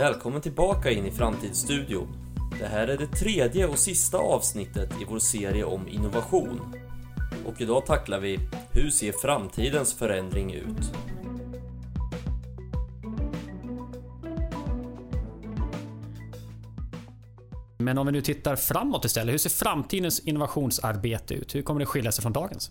Välkommen tillbaka in i Framtidsstudion. Det här är det tredje och sista avsnittet i vår serie om innovation. Och idag tacklar vi Hur ser framtidens förändring ut? Men om vi nu tittar framåt istället, hur ser framtidens innovationsarbete ut? Hur kommer det skilja sig från dagens?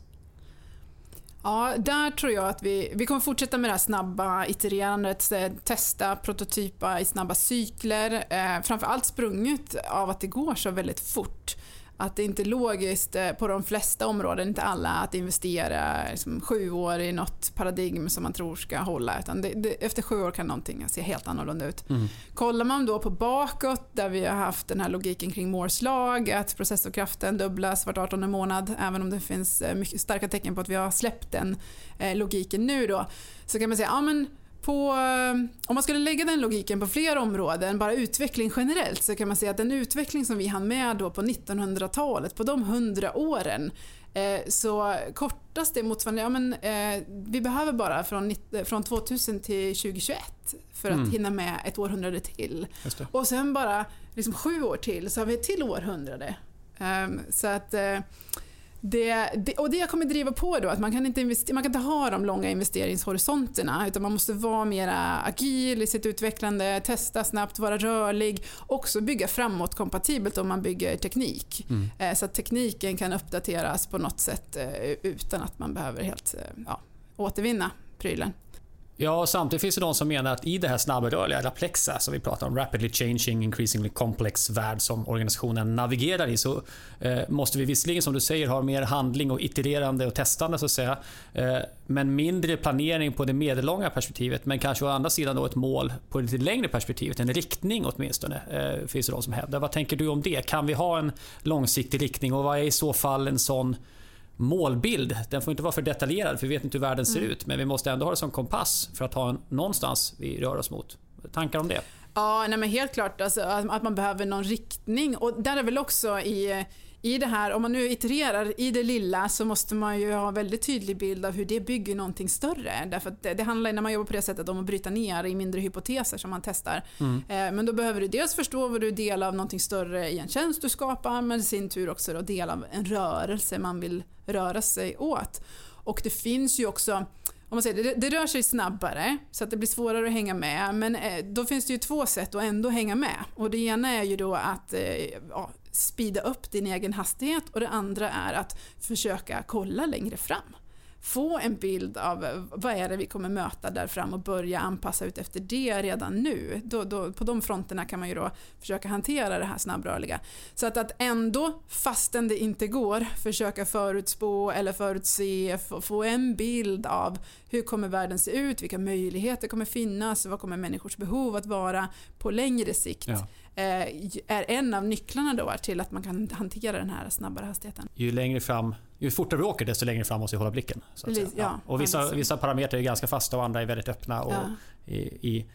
Ja, där tror jag att vi, vi kommer fortsätta med det här snabba itererandet, eh, testa, prototypa i snabba cykler. Eh, framförallt sprunget av att det går så väldigt fort att det inte är logiskt eh, på de flesta områden, inte alla, att investera liksom, sju år i något paradigm som man tror ska hålla. Utan det, det, efter sju år kan någonting se helt annorlunda ut. Mm. Kollar man då på bakåt där vi har haft den här logiken kring Moores lag, att processorkraften dubblas vart 18 månad, även om det finns eh, mycket starka tecken på att vi har släppt den eh, logiken nu då, så kan man säga, ja men på, om man skulle lägga den logiken på fler områden, bara utveckling generellt, så kan man säga att den utveckling som vi hann med då på 1900-talet, på de 100 åren, eh, så kortas det motsvarande, ja men eh, vi behöver bara från, från 2000 till 2021 för att mm. hinna med ett århundrade till. Och sen bara liksom sju år till så har vi ett till århundrade. Um, så att eh, det, det, och det kommer driva på då att man kan, inte man kan inte ha de långa investeringshorisonterna utan man måste vara mer agil i sitt utvecklande, testa snabbt, vara rörlig, också bygga framåt kompatibelt om man bygger teknik. Mm. Eh, så att tekniken kan uppdateras på något sätt eh, utan att man behöver helt eh, ja, återvinna prylen. Ja, samtidigt finns det de som menar att i det här snabbrörliga, Raplexa, som vi pratar om, rapidly changing, increasingly complex värld som organisationen navigerar i, så eh, måste vi visserligen, som du säger, ha mer handling och itererande och testande, så att säga. Eh, men mindre planering på det medellånga perspektivet, men kanske å andra sidan då ett mål på det lite längre perspektivet, en riktning åtminstone, eh, finns det de som hävdar. Vad tänker du om det? Kan vi ha en långsiktig riktning och vad är i så fall en sån målbild. Den får inte vara för detaljerad för vi vet inte hur världen ser mm. ut. Men vi måste ändå ha det som kompass för att ha en någonstans vi rör oss mot. Tankar om det? Ja, nej men helt klart alltså, att man behöver någon riktning. Och där är väl också i i det här, om man nu itererar i det lilla så måste man ju ha en väldigt tydlig bild av hur det bygger någonting större. Därför det, det handlar när man jobbar på det sättet om att bryta ner i mindre hypoteser som man testar. Mm. Eh, men då behöver du dels förstå vad du är del av någonting större i en tjänst du skapar men i sin tur också då del av en rörelse man vill röra sig åt. Och det finns ju också om man säger, det, det rör sig snabbare så att det blir svårare att hänga med. Men eh, då finns det ju två sätt att ändå hänga med. Och det ena är ju då att eh, ja, speeda upp din egen hastighet och det andra är att försöka kolla längre fram få en bild av eh, vad är det vi kommer möta där fram och börja anpassa ut efter det redan nu. Då, då, på de fronterna kan man ju då försöka hantera det här snabbrörliga. Så att, att ändå, fastän det inte går, försöka förutspå eller förutse, få en bild av hur kommer världen se ut, vilka möjligheter kommer finnas, vad kommer människors behov att vara på längre sikt. Ja. Eh, är en av nycklarna då till att man kan hantera den här snabbare hastigheten. Ju längre fram ju fortare vi åker desto längre fram måste vi hålla blicken. Så att säga. Ja, och vissa, vissa parametrar är ganska fasta och andra är väldigt öppna. Och ja. i,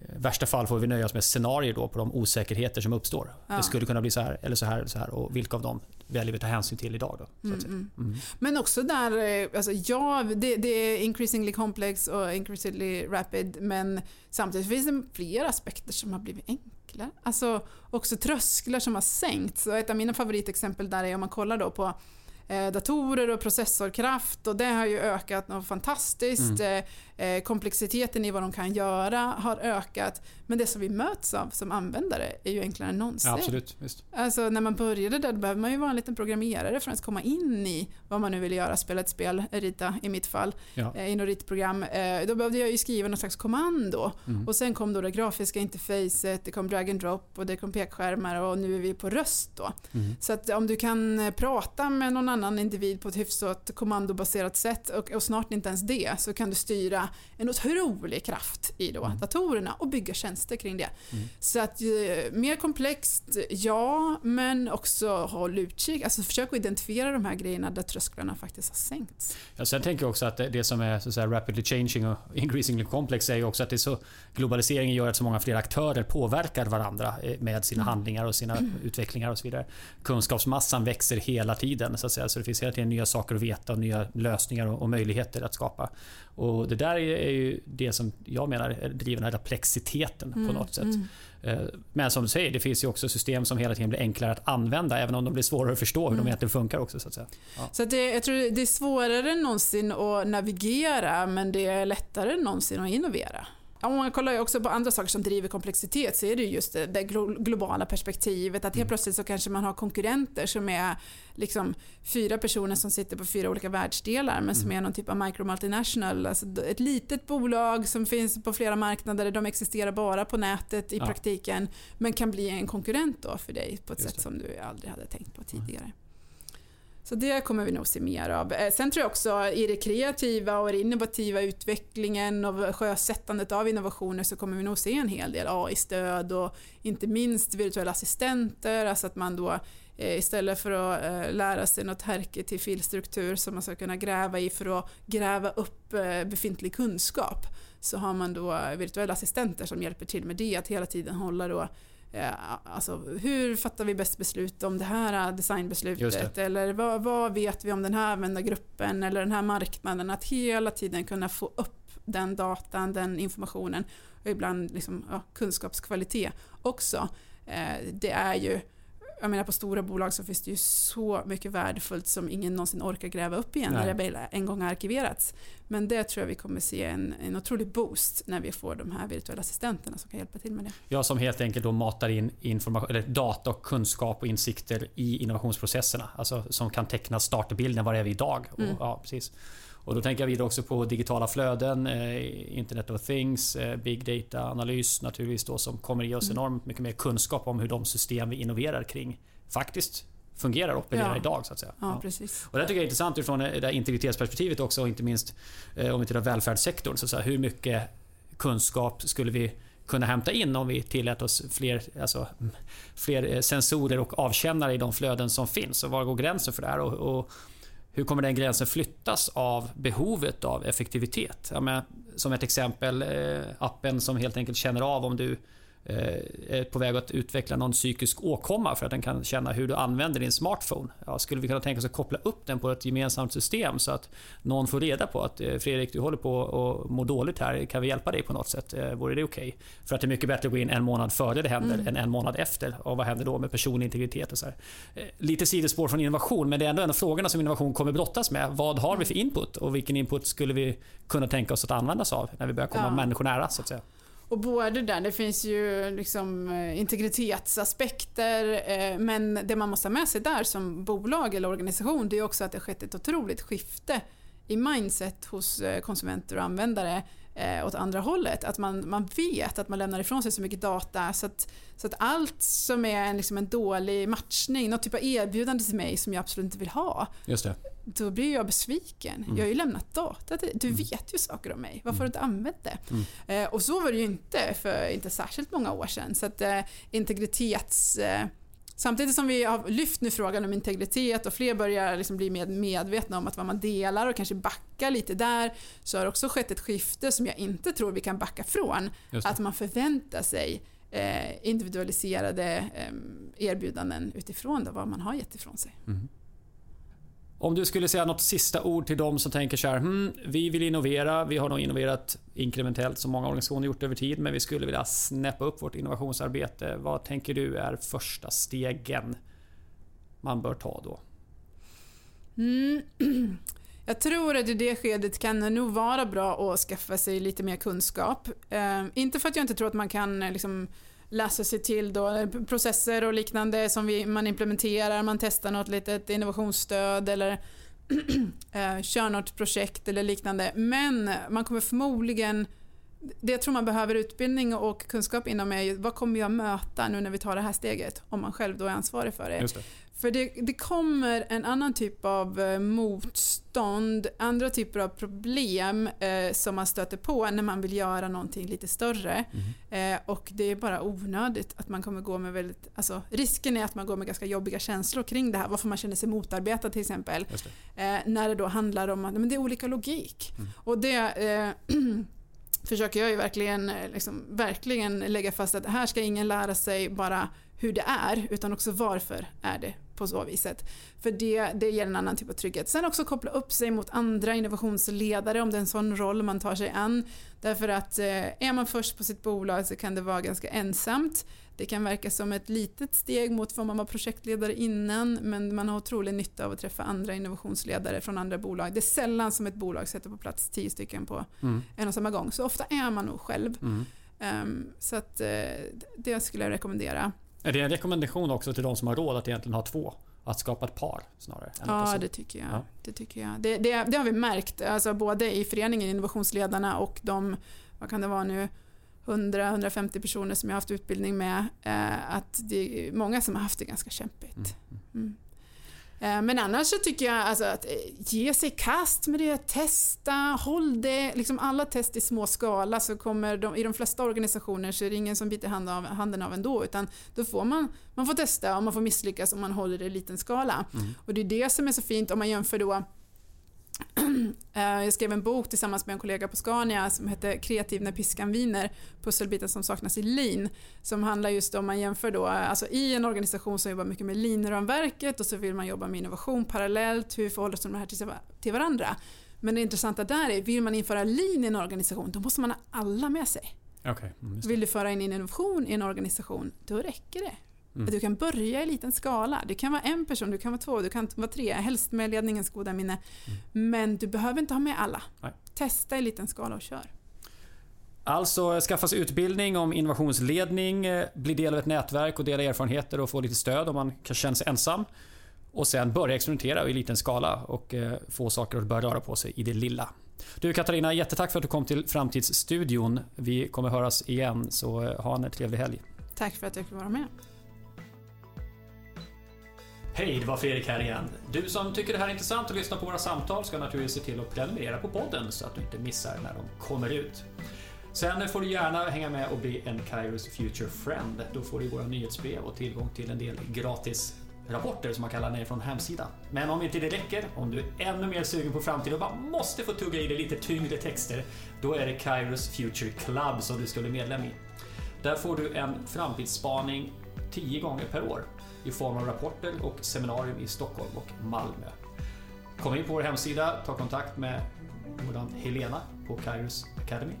i, värsta fall får vi nöja oss med scenarier då på de osäkerheter som uppstår. Ja. Det skulle kunna bli så här eller så här eller så här och vilka av dem väljer vi ta hänsyn till idag. Då, mm, mm. Mm. Men också där, eh, alltså, ja det, det, är increasingly complex och increasingly rapid men samtidigt finns det fler aspekter som har blivit enklare. Alltså också trösklar som har sänkts. Och ett av mina favoritexempel där är om man kollar då på datorer och processorkraft och det har ju ökat något fantastiskt. Mm. Eh, eh, komplexiteten i vad de kan göra har ökat. Men det som vi möts av som användare är ju enklare än någonsin. Ja, absolut, visst. Alltså, när man började där då behöver man ju vara en liten programmerare för att komma in i vad man nu vill göra. Spela ett spel, rita i mitt fall, ja. i något ritprogram. Då behövde jag ju skriva något slags kommando. Mm. Och sen kom då det grafiska interfacet, det kom drag and drop och det kom pekskärmar och nu är vi på röst då. Mm. Så att om du kan prata med någon annan annan individ på ett hyfsat kommandobaserat sätt och, och, snart inte ens det så kan du styra en otrolig kraft i då mm. datorerna och bygga tjänster kring det. Mm. Så att eh, mer komplext, ja, men också håll utkik. Alltså försök att identifiera de här grejerna där trösklarna faktiskt har sänkts. Ja, sen tänker jag också att det som är så rapidly changing och increasingly complex är ju också att det så globaliseringen gör att så många fler aktörer påverkar varandra eh, med sina mm. handlingar och sina mm. utvecklingar och så vidare. Kunskapsmassan växer hela tiden så att säga. Så det finns hela tiden nya saker att veta och nya lösningar och, möjligheter att skapa. Och det där är ju det som jag menar driver den här plexiteten mm, på något sätt. Mm. Eh, men som du säger, det finns ju också system som hela tiden blir enklare att använda även om de blir svårare att förstå hur mm. de egentligen funkar också. Så att säga. Ja. Så det, jag tror det är svårare än någonsin att navigera men det är lättare än någonsin att innovera. Om man kollar också på andra saker som driver komplexitet så är det just det, det globala perspektivet. Att helt mm. plötsligt så kanske man har konkurrenter som är liksom fyra personer som sitter på fyra olika världsdelar men som mm. är någon typ av micro multinational. Alltså ett litet bolag som finns på flera marknader. De existerar bara på nätet i ja. praktiken men kan bli en konkurrent då för dig på ett just sätt det. som du aldrig hade tänkt på tidigare. Så det kommer vi nog se mer av. Eh, sen tror jag också i det kreativa och det innovativa utvecklingen och sjösättandet av innovationer så kommer vi nog se en hel del AI-stöd och inte minst virtuella assistenter, alltså att man då eh, istället för att eh, lära sig något härke till filstruktur som man ska kunna gräva i för att gräva upp befintlig kunskap så har man då virtuella assistenter som hjälper till med det, att hela tiden hålla då alltså, hur fattar vi bäst beslut om det här designbeslutet? Det. Eller vad, vad, vet vi om den här användargruppen eller den här marknaden? Att hela tiden kunna få upp den datan, den informationen och ibland liksom, ja, kunskapskvalitet också. Eh, det är ju jag menar på stora bolag så finns det ju så mycket värdefullt som ingen någonsin orkar gräva upp igen Nej. när det en gång har arkiverats. Men det tror jag vi kommer se en, en otrolig boost när vi får de här virtuella assistenterna som kan hjälpa till med det. Ja, som helt enkelt då matar in information, eller data, och kunskap och insikter i innovationsprocesserna. Alltså som kan teckna startbilden, var är vi idag? Mm. Och, ja, precis. Och då tänker jag vidare också på digitala flöden, eh, Internet of Things, eh, Big Data-analys naturligtvis då som kommer ge oss mm. enormt mycket mer kunskap om hur de system vi innoverar kring faktiskt fungerar och opererar ja. idag. Så att säga. Ja, Precis. Och det tycker jag är intressant utifrån det integritetsperspektivet också och inte minst eh, om vi tittar välfärdssektorn. Så, så här, hur mycket kunskap skulle vi kunna hämta in om vi tillät oss fler, alltså, fler sensorer och avkännare i de flöden som finns. Och var går gränsen för det här? Och, och hur kommer den gränsen flyttas av behovet av effektivitet? Ja, men, som ett exempel, eh, appen som helt enkelt känner av om du är på väg att utveckla någon psykisk åkomma för att den kan känna hur du använder din smartphone. Ja, skulle vi kunna tänka oss att koppla upp den på ett gemensamt system så att någon får reda på att eh, Fredrik, du håller på att må dåligt här. Kan vi hjälpa dig på något sätt? Eh, vore det okej? Okay? För att det är mycket bättre att gå in en månad före det händer mm. än en månad efter. Och vad händer då med personlig integritet? Och så här. Lite sidospår från innovation, men det är ändå en av frågorna som innovation kommer brottas med. Vad har vi för input och vilken input skulle vi kunna tänka oss att använda oss av när vi börjar komma ja. människor nära? Så att säga. Och både där, det finns ju liksom eh, integritetsaspekter eh, men det man måste ha med sig där som bolag eller organisation det är också att det har skett ett otroligt skifte i mindset hos eh, konsumenter och användare eh, åt andra hållet. Att man, man vet att man lämnar ifrån sig så mycket data så att, så att allt som är en, liksom en dålig matchning, något typ av erbjudande till mig som jag absolut inte vill ha. Just det. Då blir jag besviken. Mm. Jag har ju lämnat data till Du mm. vet ju saker om mig. Varför har du inte använt det? Mm. Eh, och så var det ju inte för inte särskilt många år sedan. Så att eh, integritets... Eh, Samtidigt som vi har lyft nu frågan om integritet och fler börjar liksom bli mer medvetna om att vad man delar och kanske backa lite där så har det också skett ett skifte som jag inte tror vi kan backa från. Att man förväntar sig eh, individualiserade eh, erbjudanden utifrån då, vad man har gett ifrån sig. Mm. Om du skulle säga något sista ord till dem som tänker så här, hm, vi vill innovera, vi har nog innoverat inkrementellt som många organisationer gjort över tid, men vi skulle vilja snäppa upp vårt innovationsarbete. Vad tänker du är första stegen man bör ta då? Mm. Jag tror att i det skedet kan det nog vara bra att skaffa sig lite mer kunskap. Eh, inte för att jag inte tror att man kan eh, liksom, läsa sig till då, eh, processer och liknande som vi, man implementerar, man testar något litet innovationsstöd eller eh, kör något projekt eller liknande. Men man kommer förmodligen det jag tror man behöver utbildning och kunskap inom är vad kommer jag möta nu när vi tar det här steget? Om man själv då är ansvarig för det. det. För det, det, kommer en annan typ av eh, motstånd, andra typer av problem eh, som man stöter på när man vill göra någonting lite större. Mm. Eh, och det är bara onödigt att man kommer gå med väldigt, alltså risken är att man går med ganska jobbiga känslor kring det här, varför man känner sig motarbetad till exempel. Det. Eh, när det då handlar om att men det är olika logik. Mm. Och det eh, försöker jag ju verkligen, liksom, verkligen lägga fast att här ska ingen lära sig bara hur det är utan också varför är det på så viset. För det, det ger en annan typ av trygghet. Sen också koppla upp sig mot andra innovationsledare om det är en sån roll man tar sig an. Därför att eh, är man först på sitt bolag så kan det vara ganska ensamt. Det kan verka som ett litet steg mot vad man var projektledare innan men man har otrolig nytta av att träffa andra innovationsledare från andra bolag. Det är sällan som ett bolag sätter på plats tio stycken på mm. en och samma gång. Så ofta är man nog själv. Mm. Um, så att, uh, det skulle jag rekommendera. Är det en rekommendation också till de som har råd att egentligen ha två? Att skapa ett par snarare? Ja, det tycker jag. Ja. Det, tycker jag. Det, det, det, har vi märkt, alltså både i föreningen Innovationsledarna och de, vad kan det vara nu, 100-150 personer som jag har haft utbildning med, eh, att det är många som har haft det ganska kämpigt. Mm. Mm. Eh, men annars så tycker jag alltså att eh, ge sig kast med det, testa, håll det. Liksom alla test i små skala så kommer de, i de flesta organisationer så är det ingen som biter hand av, handen av ändå utan då får man, man får testa och man får misslyckas om man håller det i liten skala. Mm. Och det är det som är så fint om man jämför då jag skrev en bok tillsammans med en kollega på Scania som heter Kreativ när piskan viner, pusselbiten som saknas i lean, som handlar just om man jämför då, alltså i en organisation som jobbar mycket med lean-ramverket och så vill man jobba med innovation parallellt, hur förhåller sig de här till varandra? Men det intressanta där är, vill man införa lean i en organisation, då måste man ha alla med sig. Okay, mm, vill du föra in innovation i en organisation, då räcker det Mm. Att du kan börja i liten skala. Det kan vara en person, du kan vara två, du kan vara tre, helst med ledningens goda minne. Mm. Men du behöver inte ha med alla. Nej. Testa i liten skala och kör. Alltså skaffa sig utbildning om innovationsledning, eh, bli del av ett nätverk och dela erfarenheter och få lite stöd om man kanske känner sig ensam. Och sen börja experimentera i liten skala och eh, få saker att börja röra på sig i det lilla. Du Katarina, jättetack för att du kom till Framtidsstudion. Vi kommer höras igen, så eh, ha en trevlig helg. Tack för att jag fick vara med. Hej, det var Fredrik här igen. Du som tycker det här är intressant och lyssnar på våra samtal ska naturligtvis se till att prenumerera på podden så att du inte missar när de kommer ut. Sen får du gärna hänga med och bli en Kairos Future Friend. Då får du våra nyhetsbrev och tillgång till en del gratis rapporter som man kallar ner från hemsidan. Men om inte det räcker, om du är ännu mer sugen på framtiden och bara måste få tugga i dig lite tyngre texter, då är det Kairos Future Club som du ska bli medlem i. Där får du en framtidsspaning 10 gånger per år i form av rapporter och seminarium i Stockholm och Malmö. Kom in på vår hemsida, ta kontakt med vår Helena på Kairos Academy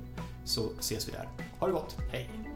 så ses vi där. Ha det gott, hej!